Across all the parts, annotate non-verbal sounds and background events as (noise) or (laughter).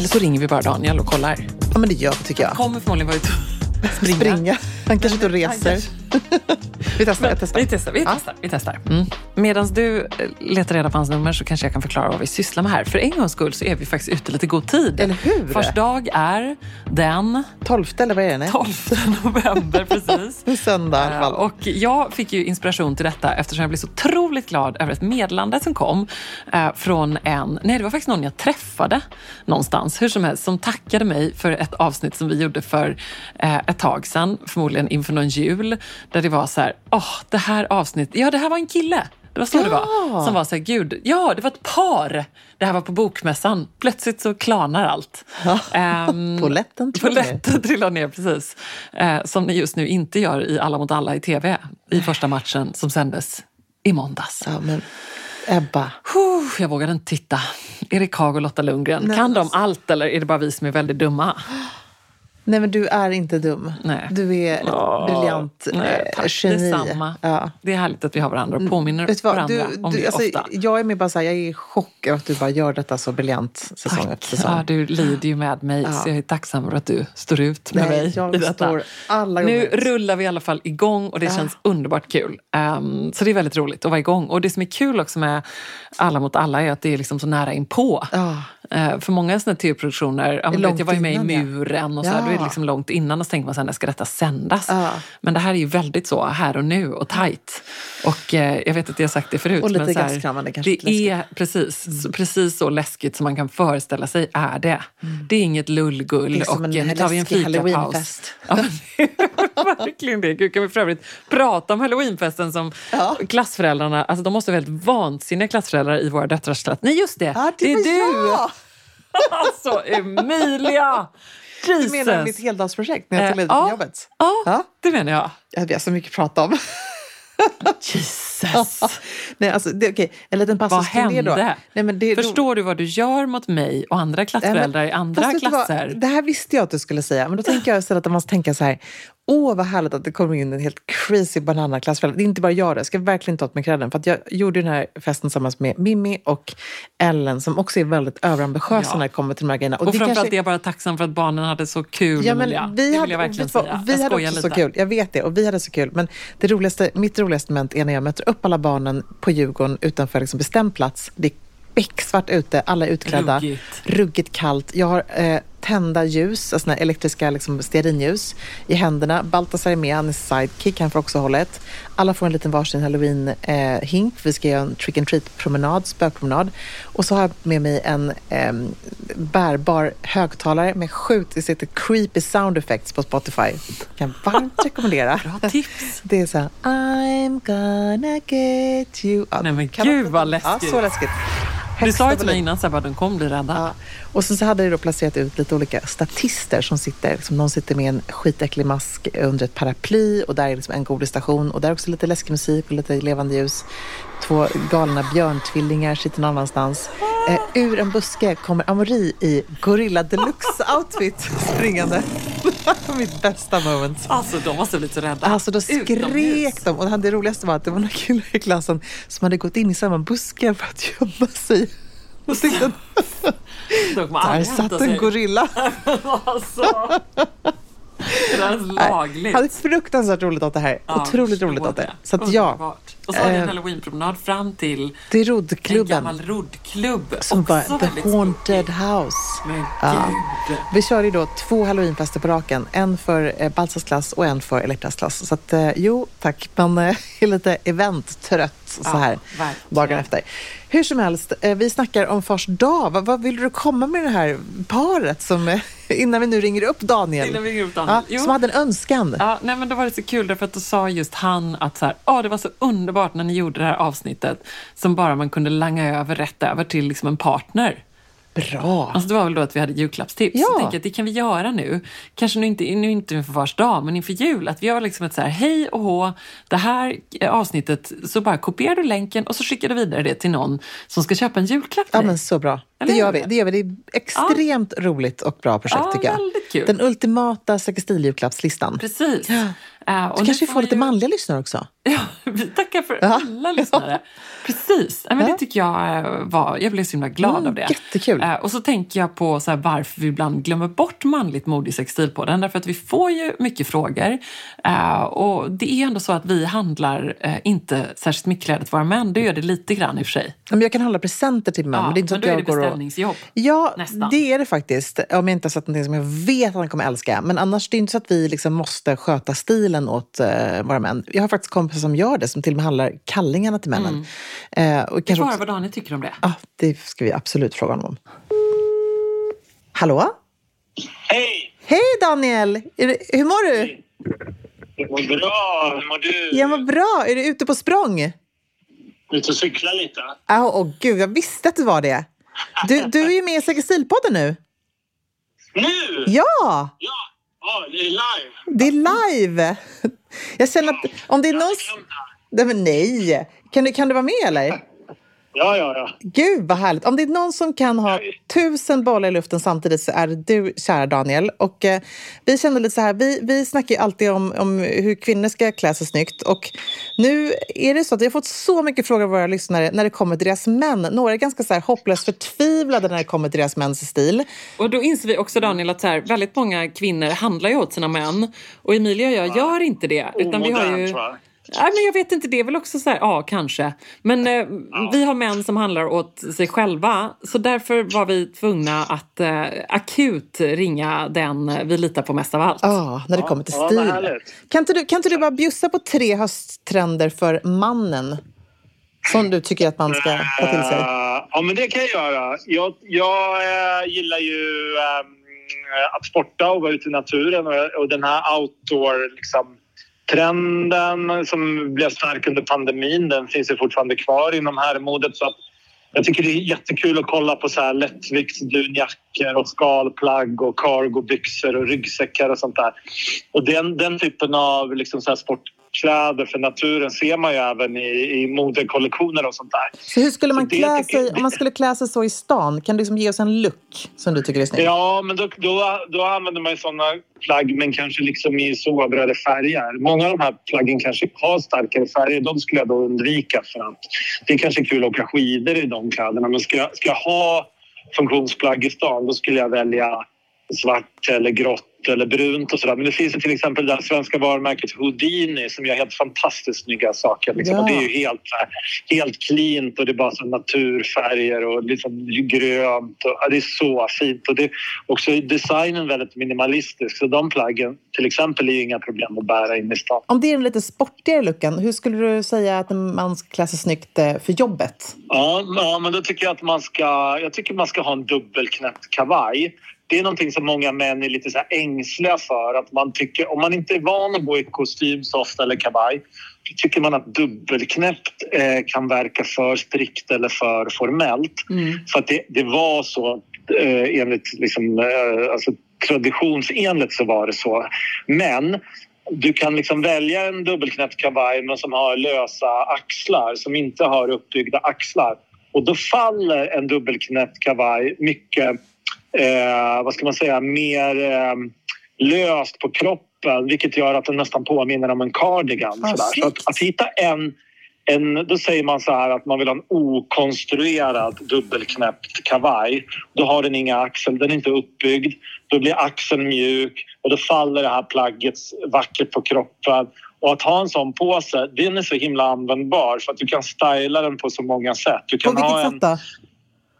Eller så ringer vi bara Daniel och kollar. Ja, men det gör vi tycker jag. Han kommer förmodligen vara ute och (laughs) springa. Springa. Han kanske inte Han reser. (laughs) vi testar. Jag testar. Vi testar. Vi Ja. testar, vi testar. Mm. Medan du eh, letar reda på hans nummer så kanske jag kan förklara vad vi sysslar med här. För en gångs skull så är vi faktiskt ute lite god tid. Eller hur? Fars dag är den 12 eller vad är det? Nej? 12 november (laughs) precis. Söndag i alla Eh, fall. Och jag fick ju inspiration till detta eftersom jag blev så otroligt glad över ett meddelande som kom eh, från en, nej det var faktiskt någon jag träffade någonstans, hur som helst, som tackade mig för ett avsnitt som vi gjorde för eh, ett tag sedan, förmodligen inför någon jul, där det var så här, åh, det här avsnittet, ja det här var en kille. Det var så det var. Som var så här, gud, ja det var ett par. Det här var på bokmässan. Plötsligt så klarnar allt. Ehm, (laughs) Polletten trillar ner. Trillar ner, precis. Eh, som ni just nu inte gör i Alla mot alla i tv i första matchen som sändes i måndags. Ja, men Ebba. Jag vågade inte titta. Erik Haag och Lotta Lundgren, Nej, kan de alltså. allt eller är det bara vi som är väldigt dumma? Nej, men du är inte dum. Nej. Du är ett Åh, briljant nej, eh, tack, geni. Detsamma. Ja. Mm. Det är härligt att vi har varandra och påminner Vet vad? varandra Du, om du, det alltså, ofta. jag är mer bara så här, jag är i chock över att du bara gör detta så briljant säsong efter Tack. säsong. Ja, du lider ju med mig, Ja. så jag är tacksam för att du står ut med Nej, mig jag i detta. alla nu rullar vi i alla fall igång och det känns underbart kul. Ehm, så det är väldigt roligt att vara igång. Och det som är kul också med Alla mot alla är att det är liksom så nära inpå. Ja. Eh, för många här tv-produktioner, ja, vet, jag var ju med i innan. Muren och så Ja. då är det liksom långt innan och så tänker man så här, när ska detta sändas? Ja. Men det här är ju väldigt så här och nu och tajt. Och eh, jag vet att jag har sagt det förut. Och lite men så här, kanske Det är precis, så- precis så läskigt som man kan föreställa sig är det. Det är inget lullgull Mm. Det är som och en nu tar vi en fikapaus. halloweenfest. Ja, det är (laughs) verkligen det. Gud, kan vi för övrigt prata om halloweenfesten som Ja. klassföräldrarna, alltså de måste vara helt vansinniga klassföräldrar i våra döttrars klass. Nej just det, Ja, det är var du! jag! (laughs) Alltså Emilia! Du Jesus! menar mitt heldagsprojekt när jag Eh, tog ledigt ja. från jobbet? Ja, Ja. det menar jag. Ja, Vi har så mycket att prata om. (laughs) Jesus! (laughs) Nej, alltså, det, okej, en liten Vad passus då. hände? Nej, men det, Förstår du vad du gör mot mig och andra klassföräldrar i andra fast vet du vad? klasser? Det här visste jag att du skulle säga, men då tänker jag istället att man måste tänka så här. Åh, vad härligt att det kommer in en helt crazy banana klassförälder. Det är inte bara jag det, jag ska verkligen ta åt mig credden. För att jag gjorde den här festen tillsammans med Mimmi och Ellen som också är väldigt överambitiösa Ja. när det kommer till de här grejerna. Och, det framförallt kanske- är jag bara tacksam för att barnen hade så kul, Ja, men Emilia. vi det hade, jag verkligen säga. Vi jag hade också lite. så kul. Jag vet det. Och vi hade så kul. Men det roligaste, mitt roligaste moment är när jag möter upp alla barnen på Djurgården utanför liksom bestämd plats. Det becksvart ute, alla är utklädda. Ruggigt. Ruggigt kallt. Jag har eh, tända ljus, alltså elektriska liksom, stearinljus i händerna. Baltasar är med, han är sidekick, han får också hålla ett. Alla får en liten varsin halloween-hink. Vi ska göra en trick and treat-promenad, spökpromenad. Och så har jag med mig en eh, bärbar högtalare med sju, det sitter creepy sound effects på Spotify. Kan varmt (laughs) rekommendera. Bra tips! Det är så här, I'm gonna get you. Ja, Nej, men gud, vad läskigt. Ja, så läskigt. Du sa ju till mig innan att de kommer bli rädda. Ja. Och sen så hade jag då placerat ut lite olika statister som sitter, liksom, någon sitter med en skitäcklig mask under ett paraply och där är liksom en godisstation och där är också lite läskig musik och lite levande ljus. Två galna björntvillingar sitter någon annanstans. Eh, ur en buske kommer Amori i Gorilla Deluxe-outfit springande. (laughs) Mitt bästa moment. Alltså de måste bli så rädda. Alltså då Utomhus. skrek de och det roligaste var att det var några killar i klassen som hade gått in i samma buske för att gömma sig. Och tänkte, (laughs) kommer där satt en gorilla. (laughs) alltså. Är det ens lagligt? Jag hade fruktansvärt roligt åt det här. Ja, Otroligt roligt åt det. det. Så att ja, Underbart. Och så har ni en Eh, halloweenpromenad fram till det är en roddklubben gammal roddklubb. som bara The Haunted spooky. House. Men Ja. gud. Vi kör ju då två halloweenfester på raken. En för eh, Balsas klass och en för Elektras klass. Så att eh, jo, tack. Man eh, (laughs) är lite eventtrött så Ja, här verkligen. dagen efter. Hur som helst, vi snackar om fars dag. Vad, vad vill du komma med det här paret som (laughs) innan vi nu ringer upp Daniel. Innan vi ringer upp Daniel. Ja, som hade en önskan. Ja, nej, men då var det så kul därför att då sa just han att så här, oh, det var så underbart när ni gjorde det här avsnittet som bara man kunde langa över rätt över till liksom en partner. Bra. Alltså det var väl då att vi hade julklappstips. Ja. Så jag att det kan vi göra nu. Kanske nu inte, nu inte inför vars dag, men inför jul. Att vi har liksom ett så här, hej och hå, det här avsnittet, så bara kopierar du länken och så skickar du vidare det till någon som ska köpa en julklapp till Ja, men så bra. Eller Det gör, vi. det gör vi. Det är extremt roligt och bra projekt Ja, tycker jag. väldigt kul. Den ultimata sextiljulklappslistan. Precis. Ja. Eh, och Så kanske vi får lite ju- manliga lyssnare också. Ja, (laughs) vi tackar för Ja. alla lyssnare. Precis. Ja, men Ja. Det tycker jag eh, var... Jag blev så himla glad Mm, av det. jättekul. Eh, Och så tänker jag på så här, varför vi ibland glömmer bort manligt mod i sextilpodden. Därför att vi får ju mycket frågor. Eh, Och det är ändå så att vi handlar inte särskilt mycket kläder till våra män. Det gör det lite grann i och för sig. Men jag kan handla presenter till män. Ja, men det är inte så att jag går och... beställningsjobb. Ja, Nästan. det är det faktiskt. Om jag inte har sett någonting som jag vet att han kommer älska. Men annars det är inte så att vi liksom måste sköta stilen åt uh, våra män. Jag har faktiskt kompisar som gör det, som till och med handlar kallingarna till männen. Eh, och Det kanske vad Daniel tycker om det. ja, det ska vi absolut fråga honom om. Hallå? Hej! Hej Daniel! Det, hur mår du? Jag mår bra. Hur mår du? Jag mår bra. Är du ute på språng? Ute och cykla lite? Åh oh, gud, jag visste att du var det. Du, du är ju med i Säker stilpodden nu. Nu? Ja, Ja! Ja, det är live. det är live. Jag känner att om det är någon... Nej, men nej. Kan du, kan du vara med eller? Ja, ja, ja. Gud vad härligt. Om det är någon som kan ha tusen bollar i luften samtidigt så är det du, kära Daniel. Och eh, vi kände lite så här, vi, vi snackar ju alltid om, om hur kvinnor ska klä sig snyggt. Och nu är det så att vi har fått så mycket frågor av våra lyssnare när det kommer till deras män. Några är ganska så här hopplöst förtvivlade när det kommer till deras mäns stil. Och då inser vi också Daniel att så här, väldigt många kvinnor handlar ju åt sina män. Och Emilia och jag gör inte det. Utan vi har ju... Omodernt, va? Nej, men jag vet inte, det är väl också så här, ja kanske. Men eh, vi har män som handlar åt sig själva. Så därför var vi tvungna att eh, akut ringa den vi litar på mest av allt. Ja, när det kommer till ja, stil. härligt. kan, inte du, kan inte du bara bjussa på tre hösttrender för mannen? Som du tycker att man ska ta till sig. Eh, ja, men det kan jag göra. Jag, jag eh, gillar ju ehm, att sporta och vara ute i naturen och, och den här outdoor liksom, trenden som blev stark under pandemin den finns ju fortfarande kvar inom herrmodet. Så jag tycker det är jättekul att kolla på så här lättviktsdunjackor och skalplagg och cargobyxor och ryggsäckar och sånt där. Och den, den typen av liksom så här sportkläder för naturen ser man ju även i, i modekollektioner och sånt där. Så hur skulle man det klä tycker- sig, om man skulle klä sig så i stan? Kan du liksom ge oss en look som du tycker är snygg? Ja, men då, då, då använder man ju såna plagg men kanske liksom i sobrare färger. Många av de här plaggen kanske har starkare färger. De skulle jag då undvika för att det är kanske kul att åka skidor i de kläderna. Men ska ska jag ha funktionsplagg i stan då skulle jag välja svart eller grått eller brunt och sådär. Men det finns ju till exempel det svenska varumärket Houdini som gör helt fantastiskt snygga saker. Liksom. Ja. Och det är ju helt, helt cleant och det är bara så naturfärger och liksom grönt. Och, ja, det är så fint. Och det är också designen väldigt minimalistisk. Så de plaggen till exempel är ju inga problem att bära in i stan. Om det är den lite sportigare looken, hur skulle du säga att man ska klä sig snyggt eh, för jobbet? Ja, ja, men då tycker jag att man ska, jag tycker man ska ha en dubbelknäppt kavaj. Det är någonting som många män är lite så här ängsliga för. Att man tycker, om man inte är van att gå i kostym så ofta eller kavaj tycker man att dubbelknäppt eh, kan verka för strikt eller för formellt. För att det, det var så eh, enligt liksom, eh, alltså, traditionsenligt så var det så. Men du kan liksom välja en dubbelknäppt kavaj men som har lösa axlar, som inte har uppbyggda axlar. Och då faller en dubbelknäppt kavaj mycket, eh, vad ska man säga, mer eh, löst på kroppen vilket gör att den nästan påminner om en cardigan. Ah. Så att, att hitta en en, då säger man så här att man vill ha en okonstruerad dubbelknäppt kavaj. Då har den inga axel, den är inte uppbyggd. Då blir axeln mjuk och då faller det här plagget vackert på kroppen. Och att ha en sån på sig, den är så himla användbar för att du kan styla den på så många sätt. Du På kan ha vilket en, sätt då?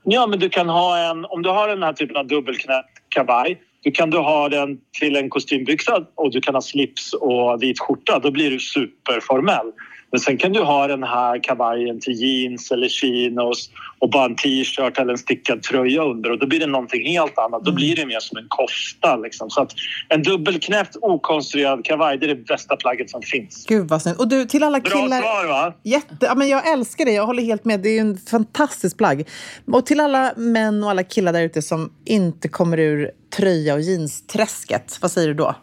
Ja, men du kan ha en... Om du har den här typen av dubbelknäppt kavaj då kan du ha den till en kostymbyxa och du kan ha slips och vit skjorta. Då blir du superformell. Men sen kan du ha den här kavajen till jeans eller chinos och bara en t-shirt eller en stickad tröja under och då blir det någonting helt annat. Då blir det mer som en kofta. Liksom. Så att en dubbelknäppt okonstruerad kavaj det är det bästa plagget som finns. Gud vad snyggt. Och du, till alla Bra killar... svar va? Jätte, ja, men jag älskar det, jag håller helt med. Det är ju en fantastisk plagg. Och till alla män och alla killar där ute som inte kommer ur tröja och jeansträsket, vad säger du då?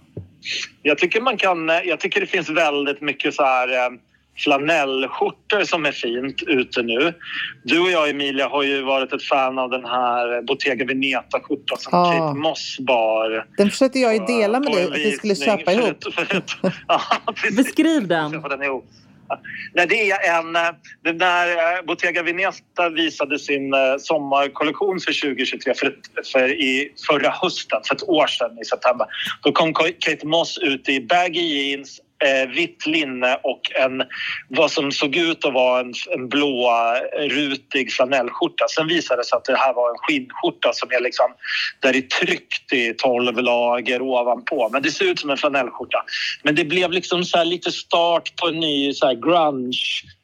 Jag tycker, man kan, jag tycker det finns väldigt mycket så här eh, flanellskjortor som är fint ute nu. Du och jag Emilia har ju varit ett fan av den här Bottega Veneta-skjortan som Ja. Kate Moss bar. Den försökte jag ju dela med dig att vi skulle köpa (laughs) för ihop. ett- för ett- ja. Beskriv den. Ihop. Nej, det är en... eh, Den där eh, Bottega Veneta visade sin eh, sommarkollektion för 2023 för, för i förra hösten, för ett år sedan i september. Då kom Kate Moss ut i baggy jeans, eh, vitt linne och en, vad som såg ut att vara en, en blå rutig flanellskjorta. Sen visade det sig att det här var en skinnskjorta som är liksom där det är tryckt i 12 lager ovanpå. Men det ser ut som en flanellskjorta. Men det blev liksom så här lite start på en ny så här grunge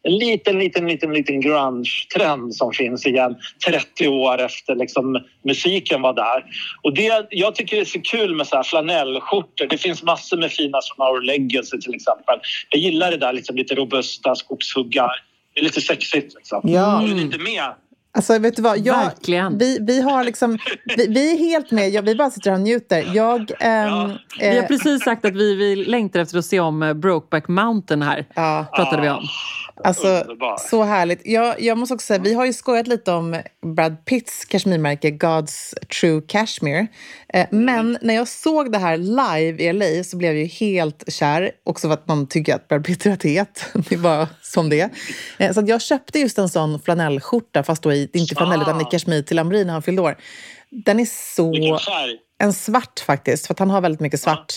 en liten, liten, liten, liten grunge-trend som finns igen 30 år efter liksom musiken var där. Och det, jag tycker det är så kul med så här flanellskjortor. Det finns massor med fina som Our Legacy till exempel. Jag gillar det där liksom lite robusta skogshuggar. Det är lite sexigt liksom. Ja. Du inte med? Alltså vet du vad, jag, Verkligen. vi, vi har liksom, vi, vi är helt med, jag, vi bara sitter här och njuter. Jag, ehm, Ja. Vi har eh, precis sagt att vi, vi längtar efter att se om eh, Brokeback Mountain här. ja. Pratade vi om. Alltså, Underbar. så härligt. Jag, jag måste också säga, vi har ju skojat lite om Brad Pitts kashmirmärke God's True Cashmere. Eh, men när jag såg det här live i LA så blev jag ju helt kär. Också för att man tycker att Brad Pitt är rätt het. (laughs) Det är bara som det eh, Så jag köpte just en sån flanellskjorta, fast då i, inte flanell utan i kashmir till Amrin när han fyllde år. Den är så... En svart faktiskt, för att han har väldigt mycket svart.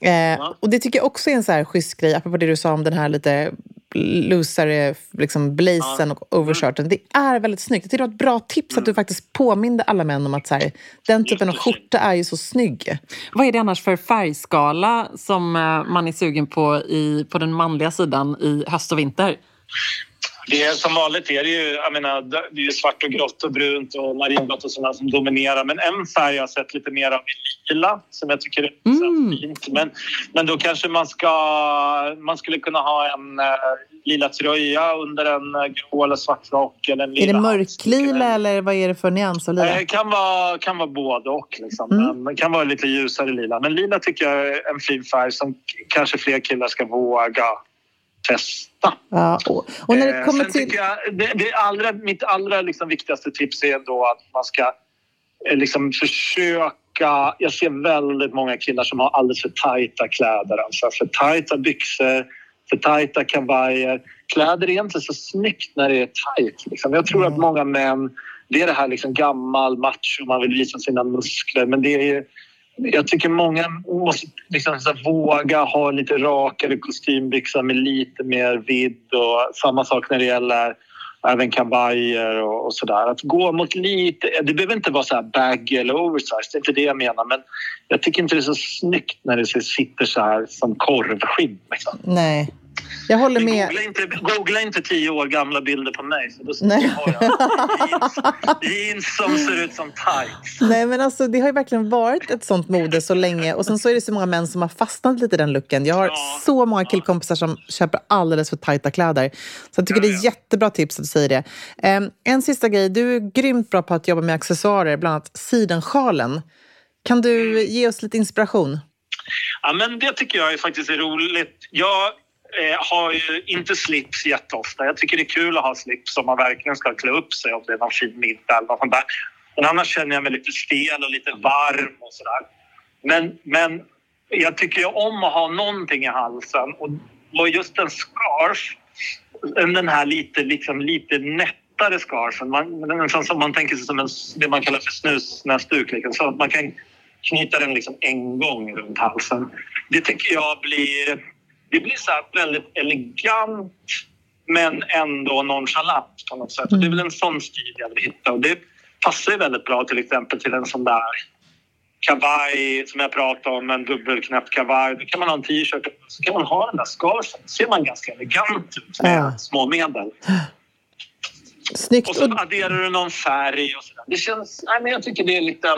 Eh, och det tycker jag också är en så här schysst grej, apropå det du sa om den här lite loosare liksom blazen och overshirten. Det är väldigt snyggt. Jag tycker det var ett bra tips att du faktiskt påminde alla män om att så här, den typen av skjorta är ju så snygg. Vad är det annars för färgskala som eh, man är sugen på i, på den manliga sidan i höst och vinter? Det är, som vanligt är det ju, jag menar, det är svart och grått och brunt och marinblått och sådana som dominerar. Men en färg jag har sett lite mer av är lila som jag tycker är Mm. fint. Men, men då kanske man ska, man skulle kunna ha en eh, lila tröja under en eh, grå eller svart rock. Eller en Är lila det halsduk eller mörklila eller vad är det för nyans av lila? Eh, kan vara, kan vara både och. Liksom. Mm. Men kan vara lite ljusare lila. Men lila tycker jag är en fin färg som kanske fler killar ska våga testa. Ja, och, och när det Eh, kommer till... jag, det, det allra, mitt allra liksom viktigaste tips är ändå att man ska eh, liksom försöka... Jag ser väldigt många killar som har alldeles för tajta kläder. Alltså för tajta byxor, för tajta kavajer. Kläder är inte så snyggt när det är tajt. Liksom. Jag tror att många män... Det är det här liksom gammal macho, man vill visa sina muskler. Men det är jag tycker många måste liksom så våga ha lite rakare kostymbyxor med lite mer vidd och samma sak när det gäller även kavajer och, och sådär. Att gå mot lite, det behöver inte vara så här baggy eller oversize, det är inte det jag menar men jag tycker inte det är så snyggt när det sitter så här som korvskinn. Liksom. Nej, jag håller med. Googla inte, googla inte tio år gamla bilder på mig för då Nej. har jag jeans, jeans som ser ut som tights. Nej, men alltså, det har ju verkligen varit ett sånt mode så länge. Och sen så är det så många män som har fastnat lite i den looken. Jag har Ja. så många killkompisar som köper alldeles för tajta kläder. Så jag tycker Ja, det är ja. jättebra tips att du säger det. Ehm, en sista grej. Du är grymt bra på att jobba med accessoarer, bland annat sidensjalen. Kan du ge oss lite inspiration? Ja, men det tycker jag är faktiskt är roligt. Jag eh, har ju inte slips jätteofta. Jag tycker det är kul att ha slips om man verkligen ska klä upp sig om det är någon fin middag eller något sånt där. Men annars känner jag mig lite stel och lite varm och sådär. Men, men jag tycker ju om att ha någonting i halsen och, och just en scarf, den här lite, liksom, lite nättare scarfen, man, en sån som man tänker sig som en, det man kallar för snusnäsduk, liksom, så att man kan knyta den liksom en gång runt halsen. Det tycker jag blir, det blir så väldigt elegant men ändå nonchalant på något sätt. Och Det är väl en sån stil jag vill hitta och det passar ju väldigt bra till exempel till en sån där kavaj som jag pratade om, en dubbelknäppt kavaj. Då kan man ha en t-shirt så kan man ha den där scarfen. Då ser man ganska elegant ut med Ja. små medel. Snyggt. Och så adderar du någon färg och sådär. Det känns... Nej, men jag tycker det är lite,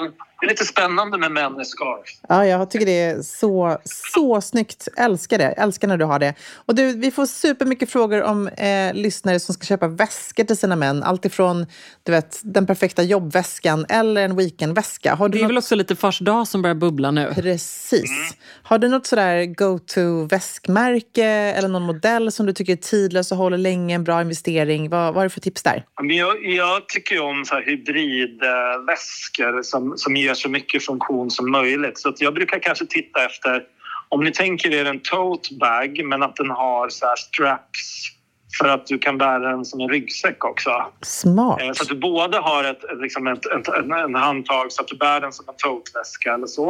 det är lite spännande med män i scarf. ja, jag tycker det är så, så snyggt. Älskar det. Älskar när du har det. Och du, vi får supermycket frågor om eh, lyssnare som ska köpa väskor till sina män. Allt ifrån du vet, den perfekta jobbväskan eller en weekendväska. Har du Det är något... väl också lite fars dag som börjar bubbla nu. Precis. Har du något sådär go-to väskmärke eller någon modell som du tycker är tidlös och håller länge, en bra investering? Vad, vad har du för tips där? Men jag, jag tycker ju om så här hybridväskor som, som ger så mycket funktion som möjligt. Så jag brukar kanske titta efter, om ni tänker er en tote bag men att den har så här straps för att du kan bära den som en ryggsäck också. Smart. Eh, Så att du både har ett, ett, liksom ett, ett, en, en handtag så att du bär den som en toteväska eller så.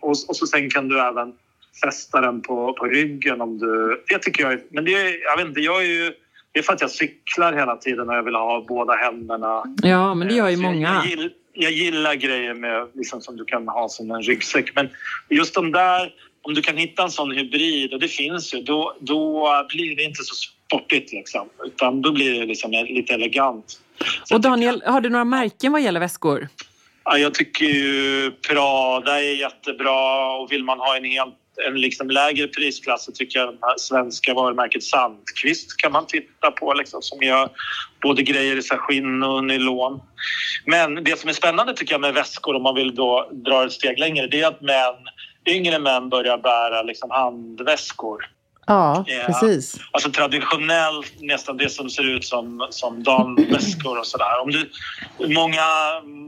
Och, och så sen kan du även fästa den på, på ryggen om du... Det tycker jag. Men det jag vet inte, jag är ju... Det är för att jag cyklar hela tiden och jag vill ha båda händerna. Ja, men det gör ju jag- många. Jag, gill, jag gillar grejer med, liksom, som du kan ha som en ryggsäck. Men just de där, om du kan hitta en sån hybrid, och det finns ju, då, då blir det inte så sportigt. Liksom, utan då blir det liksom lite elegant. Så Och jag tycker- Daniel, har du några märken vad gäller väskor? Ja, jag tycker ju Prada är jättebra och vill man ha en helt en liksom lägre prisklass så tycker jag det svenska varumärket Sandqvist kan man titta på liksom, som gör både grejer i så skinn och nylon. Men det som är spännande tycker jag med väskor om man vill då dra ett steg längre det är att män, yngre män börjar bära liksom handväskor. Ja, Ja. precis. Alltså traditionellt nästan det som ser ut som, som damväskor och sådär. Om du, många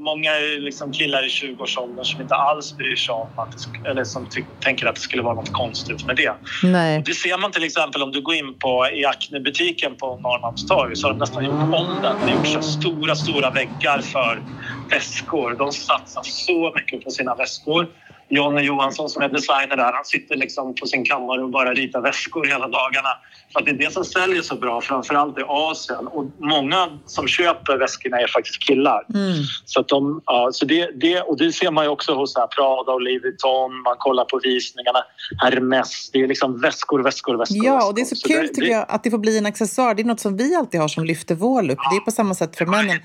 många liksom killar i 20-årsåldern som inte alls bryr sig om att det, eller som tänker att det skulle vara något konstigt med det. Nej. Det ser man till exempel om du går in på i Acne-butiken på Norrmalmstorg så har de nästan gjort om den. De har gjort så stora, stora väggar för väskor. De satsar så mycket på sina väskor. Jonny Johansson som är designer där, han sitter liksom på sin kammare och bara ritar väskor hela dagarna. För det är det som säljer så bra, framförallt i Asien. Och många som köper väskorna är faktiskt killar. Mm. Så, att de, ja, så det, det, och det ser man ju också hos så här Prada och Louis Vuitton. Man kollar på visningarna. Hermes. Det är liksom väskor, väskor, väskor. Ja, och det är väskor. så kul det, tycker jag att det får bli en accessoar. Det är något som vi alltid har som lyfter vår look. Det är på samma sätt för männen.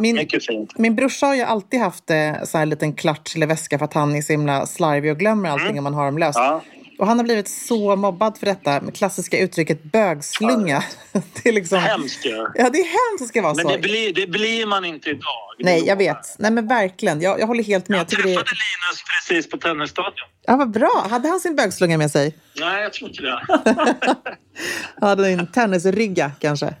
Min, min brorsa har ju alltid haft eh, så här en liten klatsch eller väska för att han är så himla slarvig och glömmer allting om man har dem löst. Ja. Och han har blivit så mobbad för detta med klassiska uttrycket bögslunga. (laughs) Det är liksom... Hemskt ju. Ja, det är hemskt att det ska vara Men så. det blir, det blir man inte idag. Nej, jag vet. Nej, men verkligen. Jag, jag håller helt med. Jag det träffade är... Linus precis på tennisstadion. Ja, vad bra. Hade han sin bögslunga med sig? Nej, jag tror inte det. (laughs) (laughs) Ja, din tennisrygga kanske.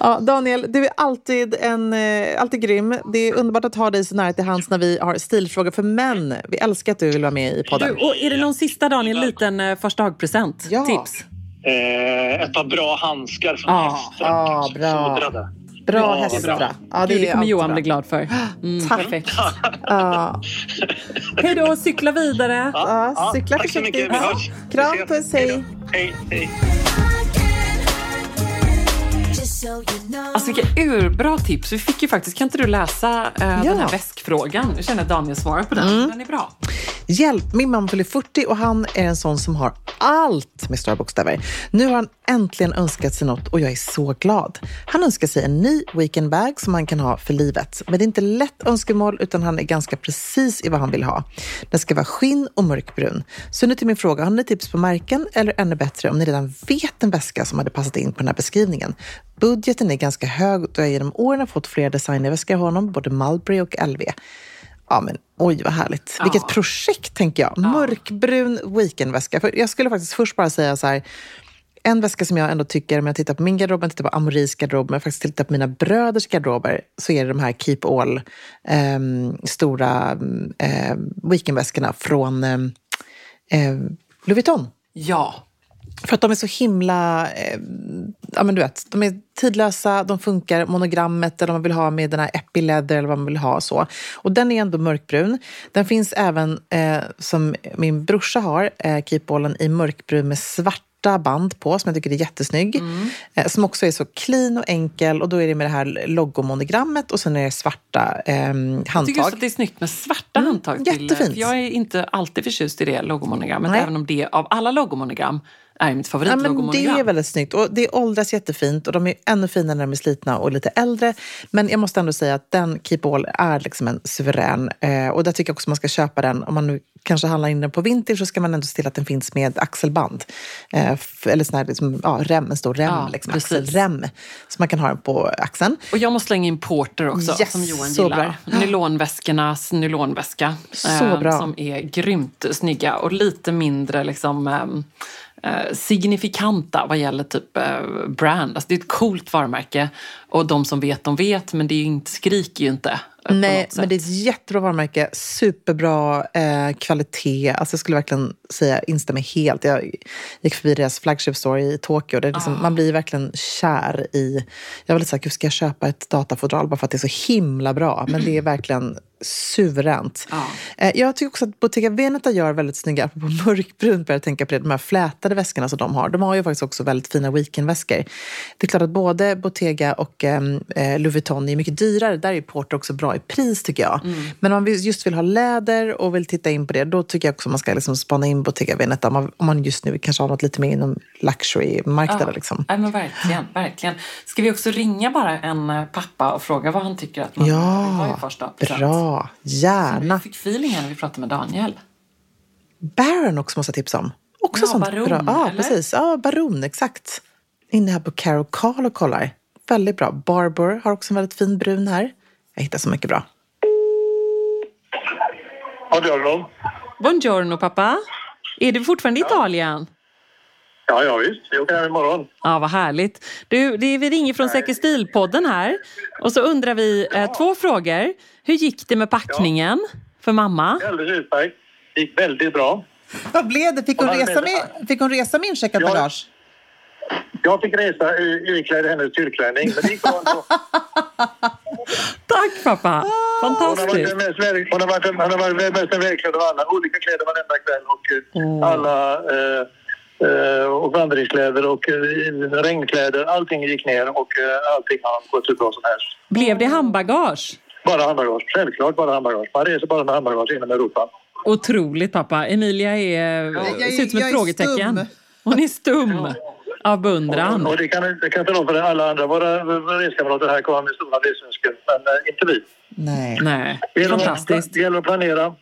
Ja, Daniel, du är alltid, en, eh, alltid grym. Det är underbart att ha dig så nära till hands när vi har stilfrågor för män. Vi älskar att du vill vara med i Du, podden. och är det någon sista Daniel, liten eh, första dag-present? Ja. Tips? Eh, ett par bra handskar från Ja, hästen. ja, kanske, bra. Fodrade. Bra Ja, hästra. bra. Ja, Gud, det kommer Johan bra. bli glad för. Mm, Tack. perfekt. Ja, Hej då, cykla vidare. ja, cykla tack så försiktigt. mycket. Vi hörs. Kram, puss, hej. Hej, hej. Alltså vilka urbra tips. Vi fick ju faktiskt, kan inte du läsa eh, den här väskfrågan? Jag känner att Daniel svarar på den. Den är bra. Hjälp, min mamma fyller 40 och han är en sån som har allt med stora bokstäver. Nu har han äntligen önskat sig något och jag är så glad. Han önskar sig en ny weekendbag som han kan ha för livet. Men det är inte lätt önskemål utan han är ganska precis i vad han vill ha. Den ska vara skinn och mörkbrun. Så nu till min fråga, har ni tips på märken eller ännu bättre om ni redan vet en väska som hade passat in på den här beskrivningen? Budgeten är ganska hög och jag har genom åren fått flera designerväskor av honom, både Mulberry och LV. Ja, men oj vad härligt. Vilket projekt tänker jag. Mörkbrun weekendväska. För jag skulle faktiskt först bara säga så här. En väska som jag ändå tycker, om jag tittar på min garderob, om jag tittar på Amoris garderob, men faktiskt tittar på mina bröders garderober, så är det de här Keep All ehm, stora eh, weekendväskorna från eh, eh, Louis Vuitton. Ja. För att de är så himla... Eh, ja, men du vet, de är tidlösa, de funkar, monogrammet eller vad man vill ha med den här epileather eller vad man vill ha. så. Och den är ändå mörkbrun. Den finns även, eh, som min brorsa har, eh, keepballen i mörkbrun med svart svarta band på som jag tycker är jättesnygg. Mm. Eh, som också är så clean och enkel och då är det med det här logomonogrammet och sen är det svarta eh, Jag tycker handtag. att det är snyggt med svarta handtag. Till, jättefint. för jag är inte alltid förtjust i det logomonogrammet, Nej. även om det av alla logomonogram är mitt Ja, favoritlogomonogram. det är väldigt snyggt och det åldras jättefint och de är ännu finare när de är slitna och lite äldre. Men jag måste ändå säga att den Keep All är liksom en suverän eh, och där tycker jag också man ska köpa den. Om man nu kanske handlar in den på vintage så ska man ändå se till att den finns med axelband. Eh, eller sån här liksom, ja, rem, en stor rem, Ja, liksom, precis. axelrem. Så man kan ha den på axeln. Och jag måste slänga in Porter också, Yes, som Johan så gillar. bra. (gasps) Nylonväskornas nylonväska. eh, Så bra. Som är grymt snygga och lite mindre liksom, eh, signifikanta vad gäller typ eh, brand. Alltså, det är ett coolt varumärke och de som vet, de vet. Men det är inte, skriker ju inte. eh, Nej, men det är ett jättebra varumärke. Superbra eh, kvalitet. Alltså jag skulle verkligen säga instämma helt. Jag gick förbi deras flagship store i Tokyo. Det liksom, Man blir verkligen kär i... Jag var lite såhär, ska jag köpa ett datafodral bara för att det är så himla bra? Men det är verkligen suveränt. Ja. Eh, jag tycker också att Bottega Veneta gör väldigt snygga, apropå (laughs) mörkbrunt börjar jag tänka på det, de här flätade väskorna som de har. De har ju faktiskt också väldigt fina weekendväskor. Det är klart att både Bottega och ehm, eh, Louis Vuitton är mycket dyrare. Där är Porter också bra i pris tycker jag. Men om man just vill ha läder och vill titta in på det, då tycker jag också man ska liksom spana in Bottega Veneta. Om man, om man just nu kanske har något lite mer inom luxury-marknaden. Liksom. Ja, men verkligen, verkligen. Ska vi också ringa bara en eh, pappa och fråga vad han tycker att man vill ha Ja, i första present? bra. Gärna. Jag fick feelingen när vi pratade med Daniel. Baron också måste jag tipsa om. Också Ja, sånt Baron, bra. Ja, eller? precis. Ja, Baron, exakt. Inne här på Caro Carl och kollar. Väldigt bra. Barber har också en väldigt fin brun här. Jag hittar så mycket bra. Ja, de. Buongiorno pappa. Är du fortfarande i Italien? Ja, ja visst. Vi åker hem imorgon. Ja, vad härligt. Du, det är, vi ringer från Säker stil-podden här. Och så undrar vi eh, två frågor. Hur gick det med packningen för mamma? Alldeles utmärkt. Det gick väldigt bra. Vad blev det? Fick hon, Ja, resa med, fick hon resa med incheckat Ja. bagage? Jag fick resa i- iklädd hennes tyrklänning, men det gick bra ändå. (laughs) Tack pappa! Hon har varit Fantastiskt. den väl- hon har varit, hon har varit mest välklädd av alla. Olika kläder varenda kväll och eh, alla eh, eh, och vandringskläder och eh, regnkläder. Allting gick ner och eh, allting har gått hur bra som helst. Blev det handbagage? Bara handbagage. Självklart bara handbagage. Man reser bara med handbagage inom Europa. Otroligt pappa. Emilia är, Jag- ser ut som ett frågetecken. stum. Hon är stum av beundran. Och det kan, det kan jag tala om för alla andra. Våra reskamrater här kommer med stora resönsken, men eh, inte vi. Nej. Nej, Det gäller, att, fantastiskt. det gäller att planera.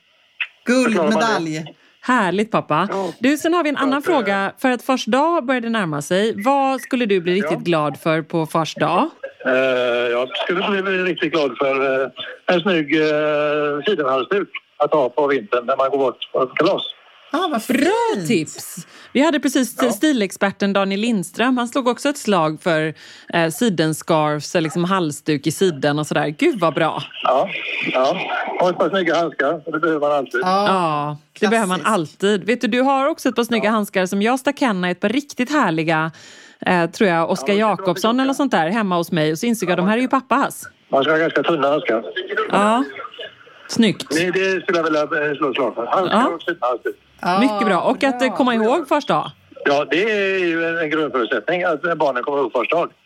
Guldmedalj. Härligt pappa. Ja. Du, sen har vi en annan att, fråga. För att fars dag börjar det närma sig. Vad skulle du bli riktigt Ja. glad för på fars dag? Eh, jag skulle bli riktigt glad för eh, en snygg uh, sidenhalsduk att ha på vintern när man går bort på kalas. Ah, vad Bra tips! Vi hade precis Ja. stilexperten Daniel Lindström. Han slog också ett slag för eh, sidenscarfs, eller liksom halsduk i siden och sådär. Gud vad bra! Ja, ja. Och ett par snygga handskar, det behöver man alltid. Ja. Ja, det behöver man alltid. Vet du, du har också ett par snygga handskar som jag stack henne ett par riktigt härliga, eh, tror jag, Oskar Ja, Jakobsson eller sånt där hemma hos mig. Och så insåg jag de här är ju pappas. Man ska ha ganska tunna handskar. Ja, snyggt. Det, det skulle jag vilja eh, slå ett slag för. Handskar Ja. och sidenhalsduk. Ja, Mycket bra. Och att komma ihåg fars dag. Ja, det är ju en grundförutsättning att barnen kommer ihåg första dag. (laughs)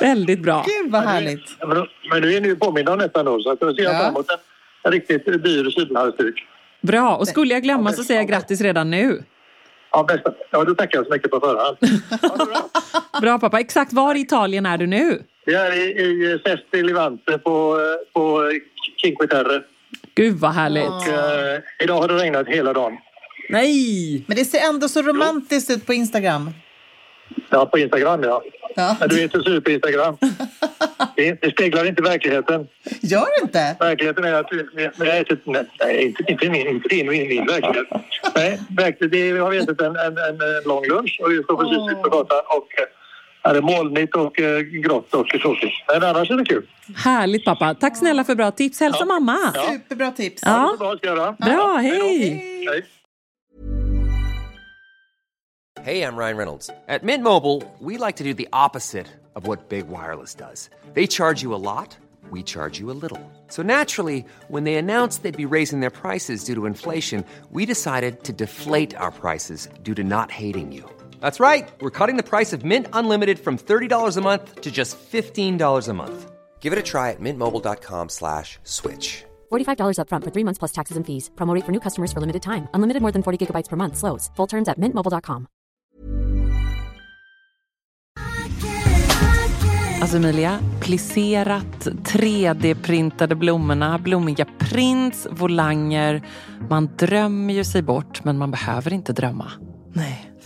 Väldigt bra. Gud vad härligt. Men, nu är ni ju påminna om detta då, så att då ser jag Ja. fram emot en, riktigt dyr sidenhalsduk. Bra. Och skulle jag glömma så säger jag grattis redan nu. Ja, bästa. Ja, då tackar jag så mycket på förhand. Ja, bra. Bra pappa. Exakt var i Italien är du nu? Vi är i, i Sesti Levante på, eh, på Cinque Terre. Gud vad härligt. Och, eh, idag har det regnat hela dagen. Nej! Men det ser ändå så romantiskt ut på Instagram. Ja, på Instagram ja. Ja. Men du vet hur ser ut på Instagram. (laughs) Det, det speglar inte verkligheten. Gör det inte? Verkligheten är att vi, har ätit... Nej, inte, inte, min, inte din och min verklighet. Nej, verkligen, det, vi har ätit en, en, en, lång lunch och vi står precis ute på gatan och är molnigt och eh, grått och tråkigt. Men annars är det kul. Härligt pappa. Tack snälla för bra tips. Hälsa mamma. Ja. Superbra tips. Ja. Det bra göra. Bra, hej hej! Hej. Hey, I'm Ryan Reynolds. At Mint Mobile, we like to do the opposite of what Big Wireless does. They charge you a lot, we charge you a little. So naturally, when they announced they'd be raising their prices due to inflation, we decided to deflate our prices due to not hating you. That's right. We're cutting the price of Mint Unlimited from $30 a month to just $15 a month. Give it a try at mintmobile.com slash switch. $45 upfront for three months plus taxes and fees. Promo rate for new customers for limited time. Unlimited more than 40 gigabytes per month. Slows. Full terms at mintmobile.com. Alltså Emilia, plisserat, 3D-printade blommorna, blommiga prints, volanger. Man drömmer ju sig bort, men man behöver inte drömma. Nej.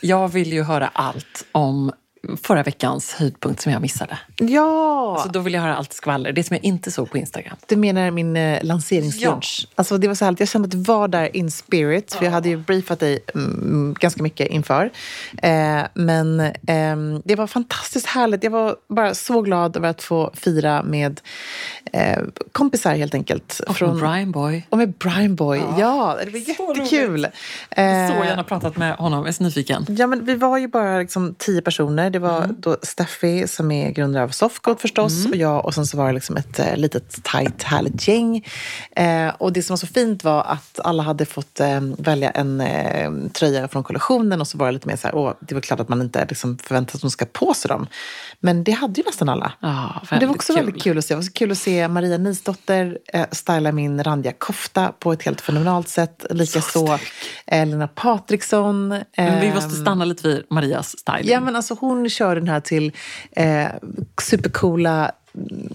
Jag vill ju höra allt om förra veckans höjdpunkt som jag missade. Ja! Så då vill jag höra allt skvaller, det som jag inte såg på Instagram. Du menar min eh, lanseringslunch? Alltså det var så härligt. Jag kände att du var där in spirit. För jag hade ju briefat dig mm, ganska mycket inför. Eh, men ehm, det var fantastiskt härligt. Jag var bara så glad över att få fira med eh, kompisar helt enkelt. Och från Brian Boy. Och med Brian Boy. Ja, det var jättekul. Eh, Så gärna pratat med honom, jag är så nyfiken. Ja, men vi var ju bara liksom tio personer. Det var Mm. då Steffi som är grundare av Softcode förstås och jag och sen så var det liksom ett eh, litet tajt härligt gäng. Eh, och det som var så fint var att alla hade fått eh, välja en eh, tröja från kollektionen och så var det lite mer så här, åh, det var klart att man inte liksom förväntar sig att de ska på sig dem. Men det hade ju nästan alla. Men det var också kul. väldigt kul att se. Det var så kul att se Maria Nisdotter eh, styla min randiga kofta på ett helt fenomenalt sätt. Likaså eh, Lena Patriksson. Men vi ehm, måste stanna lite vid Marias styling. Ja, men alltså hon kör den här till eh, supercoola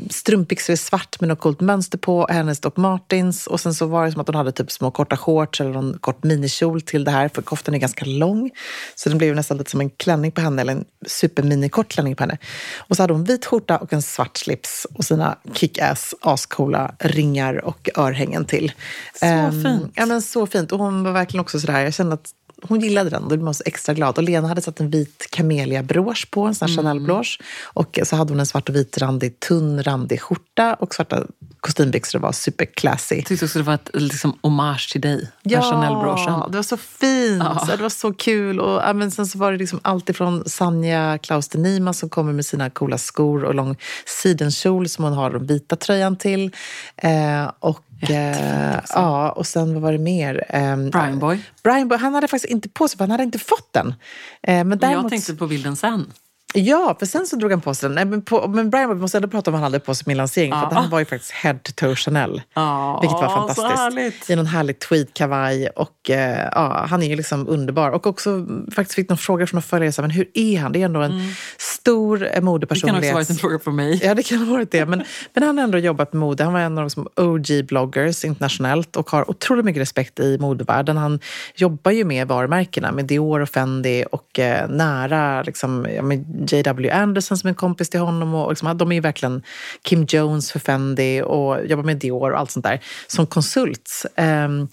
strumpbyxor i svart med något coolt mönster på, hennes Doc Martens. Och sen så var det som att hon hade typ små korta shorts eller någon kort minikjol till det här, för koftan är ganska lång. Så den blev nästan lite som en klänning på henne, eller en superminikort klänning på henne. Och så hade hon vit skjorta och en svart slips och sina kick-ass ascoola ringar och örhängen till. Så fint. Ja, men så fint. Och hon var verkligen också sådär, jag kände att hon gillade den då blev man så extra glad. Och Lena hade satt en vit camellia-brosch på, en sån Mm. här Chanel-brosch. Och så hade hon en svart och vit randig, tunn randig skjorta och svarta kostymbyxor. Det var superclassy. Jag tyckte också det var ett liksom, hommage till dig, ja, Chanel-broschen. det var så fint. Ja. Så det var så kul. Och, ja, men sen så var det liksom allt ifrån Sanja Klaus de Nima som kommer med sina coola skor och lång sidenkjol som hon har den vita tröjan till. Eh, och, eh, ja, och sen vad var det mer? Eh, Brian Boy. Brian Boy, han hade faktiskt inte på sig, för han hade inte fått den. Eh, men Men däremot, jag tänkte på bilden sen. Ja, för sen så drog han på sig den. Nej, men, på, men Brian vi måste ändå prata om vad han hade på sig min lansering. För att han var ju faktiskt head to toe Chanel. Ja, vilket var fantastiskt. I någon härlig tweedkavaj. Och eh, ja, han är ju liksom underbar. Och också faktiskt fick någon fråga från en följare, men hur är han? Det är ändå en stor eh, Det kan modepersonlighet. också varit en fråga från mig. Ja, det kan ha varit det. Men, (laughs) men han har ändå jobbat med mode. Han var en av de som OG-bloggers internationellt och har otroligt mycket respekt i modevärlden. Han jobbar ju med varumärkena, med Dior och Fendi och eh, nära liksom, ja, med J.W. Anderson som är en kompis till honom. Och, liksom, de är ju verkligen Kim Jones för Fendi och jobbar med Dior och allt sånt där som konsult. Um,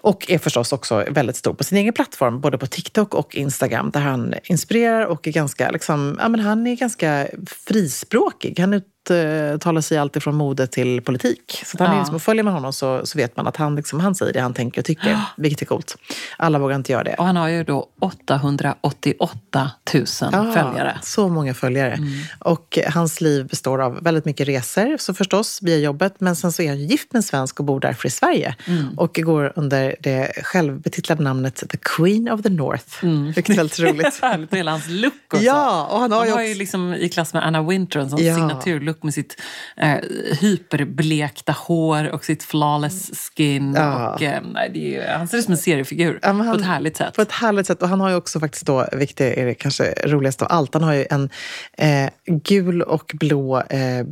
och är förstås också väldigt stor på sin egen plattform, både på TikTok och Instagram, där han inspirerar och är ganska, liksom, ja, men han är ganska frispråkig. Han uttalar sig alltid från mode till politik. Så han är Ja. liksom, och följer man honom så, så vet man att han, liksom, han säger det han tänker och tycker, (gasps) vilket är coolt. Alla vågar inte göra det. Och han har ju då 888 000 Ja, följare. Så många följare. Mm. Och hans liv består av väldigt mycket resor, så förstås, via jobbet. Men sen så är han gift med en svensk och bor därför i Sverige. Mm. Och går under det självbetitlade namnet The Queen of the North. Vilket är väldigt (laughs) roligt. Hela hans look också. Ja, och han har han ju också- ju liksom i klass med Anna Wintour en sån Ja. signaturlook med sitt eh, hyperblekta hår och sitt flawless skin. Ja. Och, eh, nej, det är, ju- han ser ut som en seriefigur Ja, men på han- ett härligt sätt. På ett härligt sätt. Och han har ju också faktiskt då, vilket är det kanske roligaste av allt, han har ju en eh, gul och blå eh,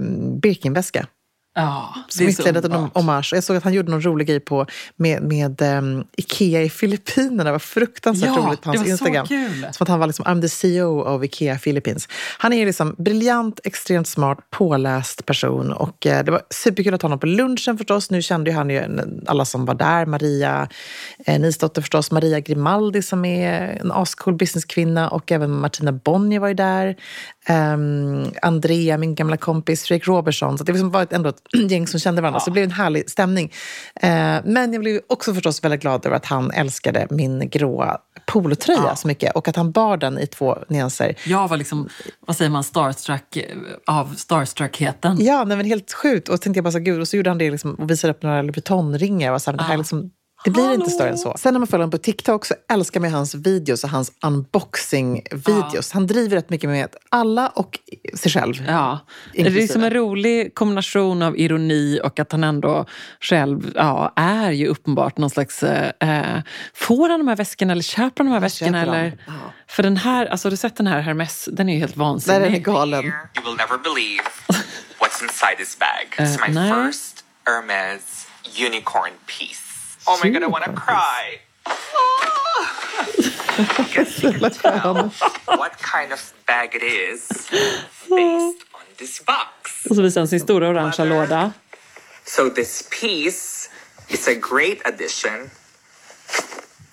Birkinväska. Ja, Som det är så en hommage. Jag såg att han gjorde någon rolig grej på, med, med um, Ikea i Filippinerna. Det var fruktansvärt Ja, roligt på hans var så Instagram. kul. Som att han var liksom, I'm the CEO of Ikea Philippines. Han är liksom briljant, extremt smart, påläst person. Och eh, det var superkul att ha honom på lunchen förstås. Nu kände ju han ju alla som var där. Maria eh, Nisdotter förstås, Maria Grimaldi som är en ascool businesskvinna och även Martina Bonnier var ju där. Ehm, Andrea, min gamla kompis, Fredrik Robertsson. Så det liksom var ett- ändå ett (clears throat) gäng som kände varandra. Så det blev en härlig stämning. Eh, men jag blev också förstås väldigt glad över att han älskade min gråa polotröja så mycket och att han bar den i två nyanser. Jag var liksom, vad säger man, starstruck av starstruckheten. Ja, nej, men helt sjukt. Och så tänkte jag bara så gud, och så gjorde han det liksom, och visade upp några Louis Vuitton-ringar. Och så här, men det här är liksom, det blir inte större än så. Sen när man följer honom på TikTok så älskar man hans videos och hans unboxing-videos. Han driver rätt mycket med alla och sig själv. Ja, det är som en rolig kombination av ironi och att han ändå själv ja, är ju uppenbart någon slags... Eh, får han de här väskorna eller köper han de här väskorna? Eller? För den här, alltså har du sett den här Hermes? Den är ju helt är vansinnig. den galen. You will never believe (laughs) what's inside this bag. It's Uh, my no. first Hermes unicorn piece. Oh my god, I want to cry. (laughs) Guess you can tell what kind of bag it is based on this box. Och så visar han sin stora orangea låda. So this piece is a great addition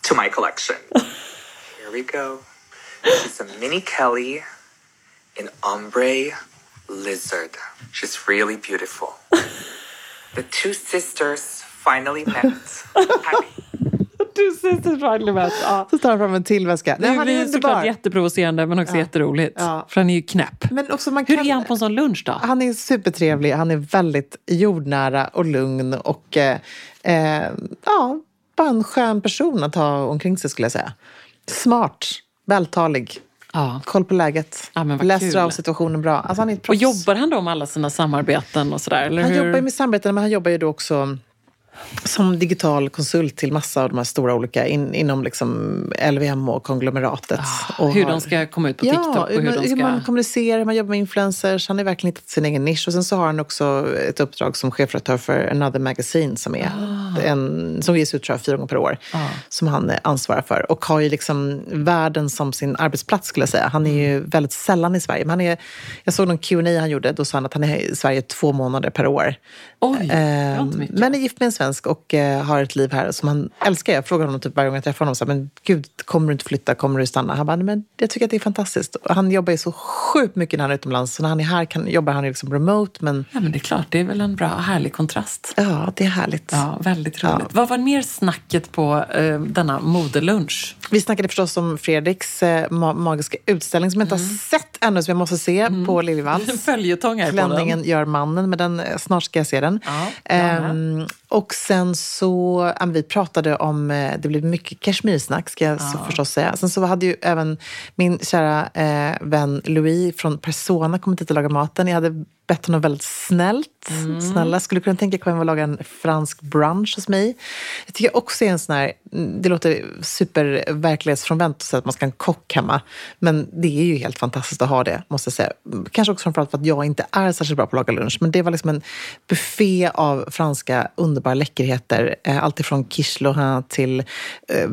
to my collection. (laughs) Here we go. She's a mini Kelly in ombre lizard. She's really beautiful. (laughs) The two sisters finally met. (laughs) Du så finally med. Ja. Så tar han fram en till väska. Det han är såklart jätteprovocerande men också jätteroligt. Ja. För han är ju knäpp. Men också man Hur kan- är han på en sån lunch då? Han är supertrevlig, han är väldigt jordnära och lugn och eh, eh, ja, bara en skön person att ha omkring sig skulle jag säga. Smart, vältalig, Ja. koll på läget, Ja, läser av situationen bra. Alltså han är ett Och proffs. jobbar han då med alla sina samarbeten och sådär? Eller Han hur? jobbar ju med samarbeten, men han jobbar ju då också som digital konsult till massa av de här stora olika in, inom liksom LVM och konglomeratet. och Ah, hur har- de ska komma ut på Ja, TikTok och hur man, de ska... hur man kommunicerar, hur man jobbar med influencers. Han har verkligen hittat sin egen nisch. Och sen så har han också ett uppdrag som chefredaktör för Another Magazine som, är Ah. en, som ges ut tror jag, fyra gånger per år. Som han ansvarar för. Och har ju liksom världen som sin arbetsplats skulle jag säga. Han är ju väldigt sällan i Sverige. Men han är, jag såg någon Q&A han gjorde. Då sa han att han är i Sverige två månader per år. Oj, det var Ehm, inte mycket. men är gift med en svensk och eh, har ett liv här som han älskar. Jag frågar honom typ varje gång jag träffar honom, så här, men gud, kommer du inte flytta, kommer du stanna? Han bara, "Nej, men jag tycker att det är fantastiskt. Och han jobbar ju så sjukt mycket när han är utomlands. Så när han är här kan, jobbar han liksom remote, men Ja, men det är klart, det är väl en bra, härlig kontrast. ja, det är härligt. Ja, väldigt roligt. Ja. Vad var mer snacket på eh, denna modelunch? Vi snackade förstås om Fredriks eh, ma- magiska utställning som jag inte Mm. har sett ännu, som jag måste se på En Liljevalchs. (laughs) följetong här på Klänningen den. gör mannen, men den, eh, snart ska jag se den. Ja. Ehm, och sen så, ja, vi pratade om, eh, det blev mycket kashmirsnack ska jag så förstås säga. Sen så hade ju även min kära eh, vän Louis från Persona kommit hit och lagat maten. Jag hade öppet och väldigt snällt. Mm. Snälla, skulle kunna tänka mig att laga en fransk brunch hos mig. Jag tycker också är en sån här, det låter super verklighetsfrånvänt att säga att man ska ha en kock hemma. Men det är ju helt fantastiskt att ha det, måste jag säga. Kanske också framförallt för att jag inte är särskilt bra på att laga lunch. Men det var liksom en buffé av franska underbara läckerheter. Eh, allt ifrån quiche Lorrain till eh,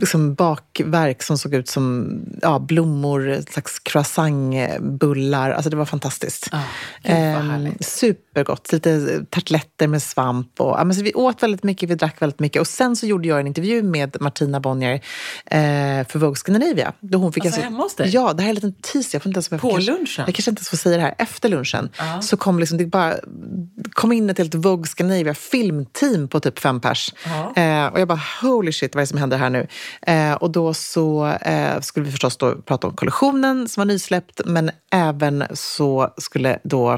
liksom bakverk som såg ut som ja, blommor, slags croissantbullar. Alltså det var fantastiskt. Ah, Eh, supergott. Lite tartletter med svamp. Och, ja, men så vi åt väldigt mycket, vi drack väldigt mycket. Och sen så gjorde jag en intervju med Martina Bonnier eh, för Vogue Scandinavia. Då hon fick Alltså hemma hos dig? Ja, det här är en liten teaser. Jag får inte ens, jag På kanske, lunchen? Jag kanske inte ens får säga det här. Efter lunchen så kom liksom, det bara, kom in ett helt Vogue Scandinavia filmteam på typ fem pers. Eh, och jag bara, holy shit, vad är det som händer här nu? Eh, och då så eh, skulle vi förstås då prata om kollektionen som var nysläppt, men även så skulle då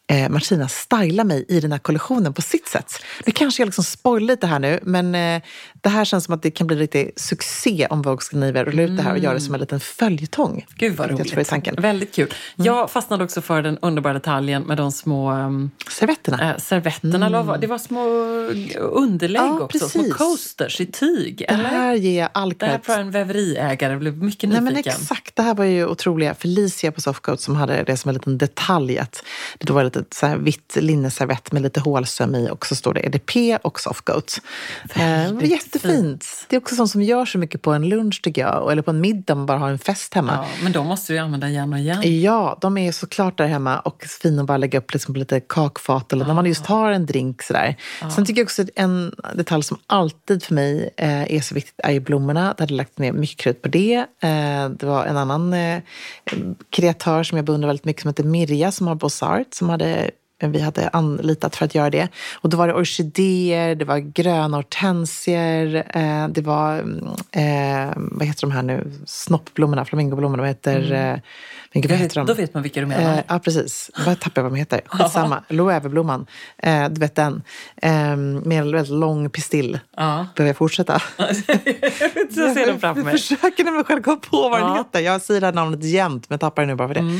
eh, Martina styla mig i den här kollektionen på sitt sätt. Nu kanske jag liksom spoilar lite här nu, men eh, det här känns som att det kan bli lite succé om Vogue Scandinavia rullar ut det här och gör det som en liten följetong. Gud vad Jag roligt. tanken. Väldigt kul. Jag fastnade också för den underbara detaljen med de små um, Servetterna. äh, servetterna. var- Det var små underlägg Ja, också. Små precis. coasters i tyg. det Eller? här ger jag all Det här tror jag en väveriägare blev mycket Nej, nyfiken. men exakt, det här var ju otroliga. Felicia på Softcoat som hade det som en liten detalj. Att det då var lite så här vitt linneservett med lite hålsöm i och så står det EDP och Softcoat. Eh, det Väldigt jättefint. Det är också sånt som gör så mycket på en lunch tycker jag. Eller på en middag om man bara har en fest hemma. Ja, men de måste du ju använda igen och igen. Ja, de är såklart där hemma och fina att bara lägga upp liksom på lite kakfat eller när man just har en drink. Sådär. Sen tycker jag också att en detalj som alltid för mig eh, är så viktigt är ju blommorna. Jag hade lagt ner mycket krut på det. Eh, det var en annan kreatör som jag beundrar väldigt mycket som heter Mirja som har Bossart som hade vi hade anlitat för att göra det. Och då var det orkidéer, det var gröna hortensier, eh, det var, mm, eh, vad heter de här nu, snoppblommorna, flamingoblommorna, vad heter, eh, men gud, vad Jag heter de? då vet man vilka du menar. Eh, ja, precis. Jag vad de heter? (laughs) Skitsamma. Loeveblomman. Eh, du vet den. Eh, med en väldigt lång pistill. Ja. Behöver jag fortsätta? (laughs) Så ser de framför mig. Jag försöker när mig själv komma på vad den Ja. heter. Jag säger det här namnet jämt, men jag tappar det nu bara för det.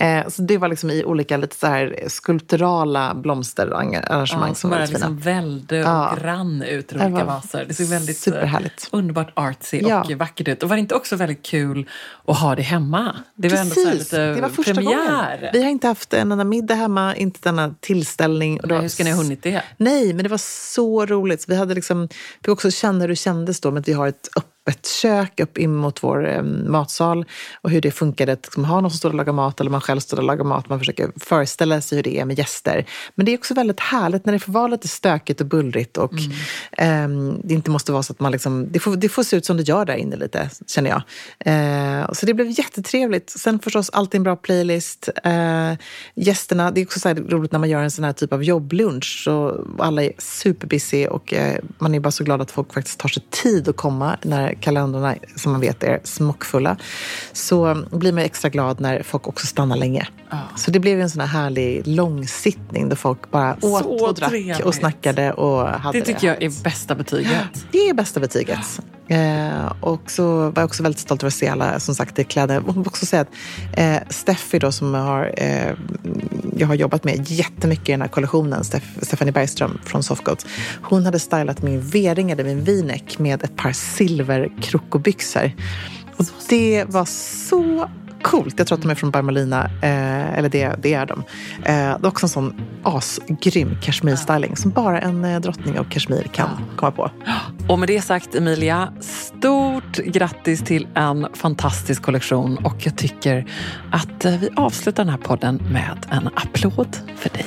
Eh, så det var liksom i olika lite så här skulpturala blomsterarrangemang Ja, som var liksom välde och Ja. grann ut ur olika vaser. Det såg väldigt eh, superhärligt. underbart artsy Ja. och vackert ut. Och var det inte också väldigt kul att ha det hemma? Det var ändå så här Precis, lite det var första premiär. gången. Vi har inte haft en enda middag hemma, inte denna tillställning. Nej, hur ska ni ha hunnit det? Nej, men det var så roligt. Vi hade liksom, fick också känna hur det kändes då med att vi har ett öppet kök upp in mot vår eh, matsal och hur det funkade att liksom, ha någon som står och lagar mat eller man själv står och lagar mat. Man försöker föreställa sig hur det är med gäster. Men det är också väldigt härligt när det får vara lite stökigt och bullrigt och ehm, det inte måste vara så att man liksom, det får, det får se ut som det gör där inne lite, känner jag. Eh, så det blev jättetrevligt. Sen förstås alltid en bra playlist. Eh, gästerna, det är också så roligt när man gör en sån här typ av jobblunch så alla är superbusy och eh, man är bara så glad att folk faktiskt tar sig tid att komma när kalendrarna, som man vet, är smockfulla. Så blir man extra glad när folk också stannar länge. Så det blev en sån här härlig långsittning där folk bara åt Så och drack trevligt. och snackade och hade Det tycker jag härligt. är bästa betyget. Det är bästa betyget. Eh, och så var jag också väldigt stolt över att se alla som sagt i kläder. Jag måste också säga att eh, Steffi då som har, eh, jag har jobbat med jättemycket i den här kollektionen, Steff, Stephanie Bergström från Softgoat. Hon hade stylat min V-ring, eller min V-neck med ett par silverkrokobyxor. Och det var så coolt. Jag tror att de är från Barmalina, eh, eller det, det är de. Eh, det är också en sån asgrym kashmir-styling som bara en eh, drottning av kashmir kan komma på. Och med det sagt Emilia, stort grattis till en fantastisk kollektion och jag tycker att eh, vi avslutar den här podden med en applåd för dig.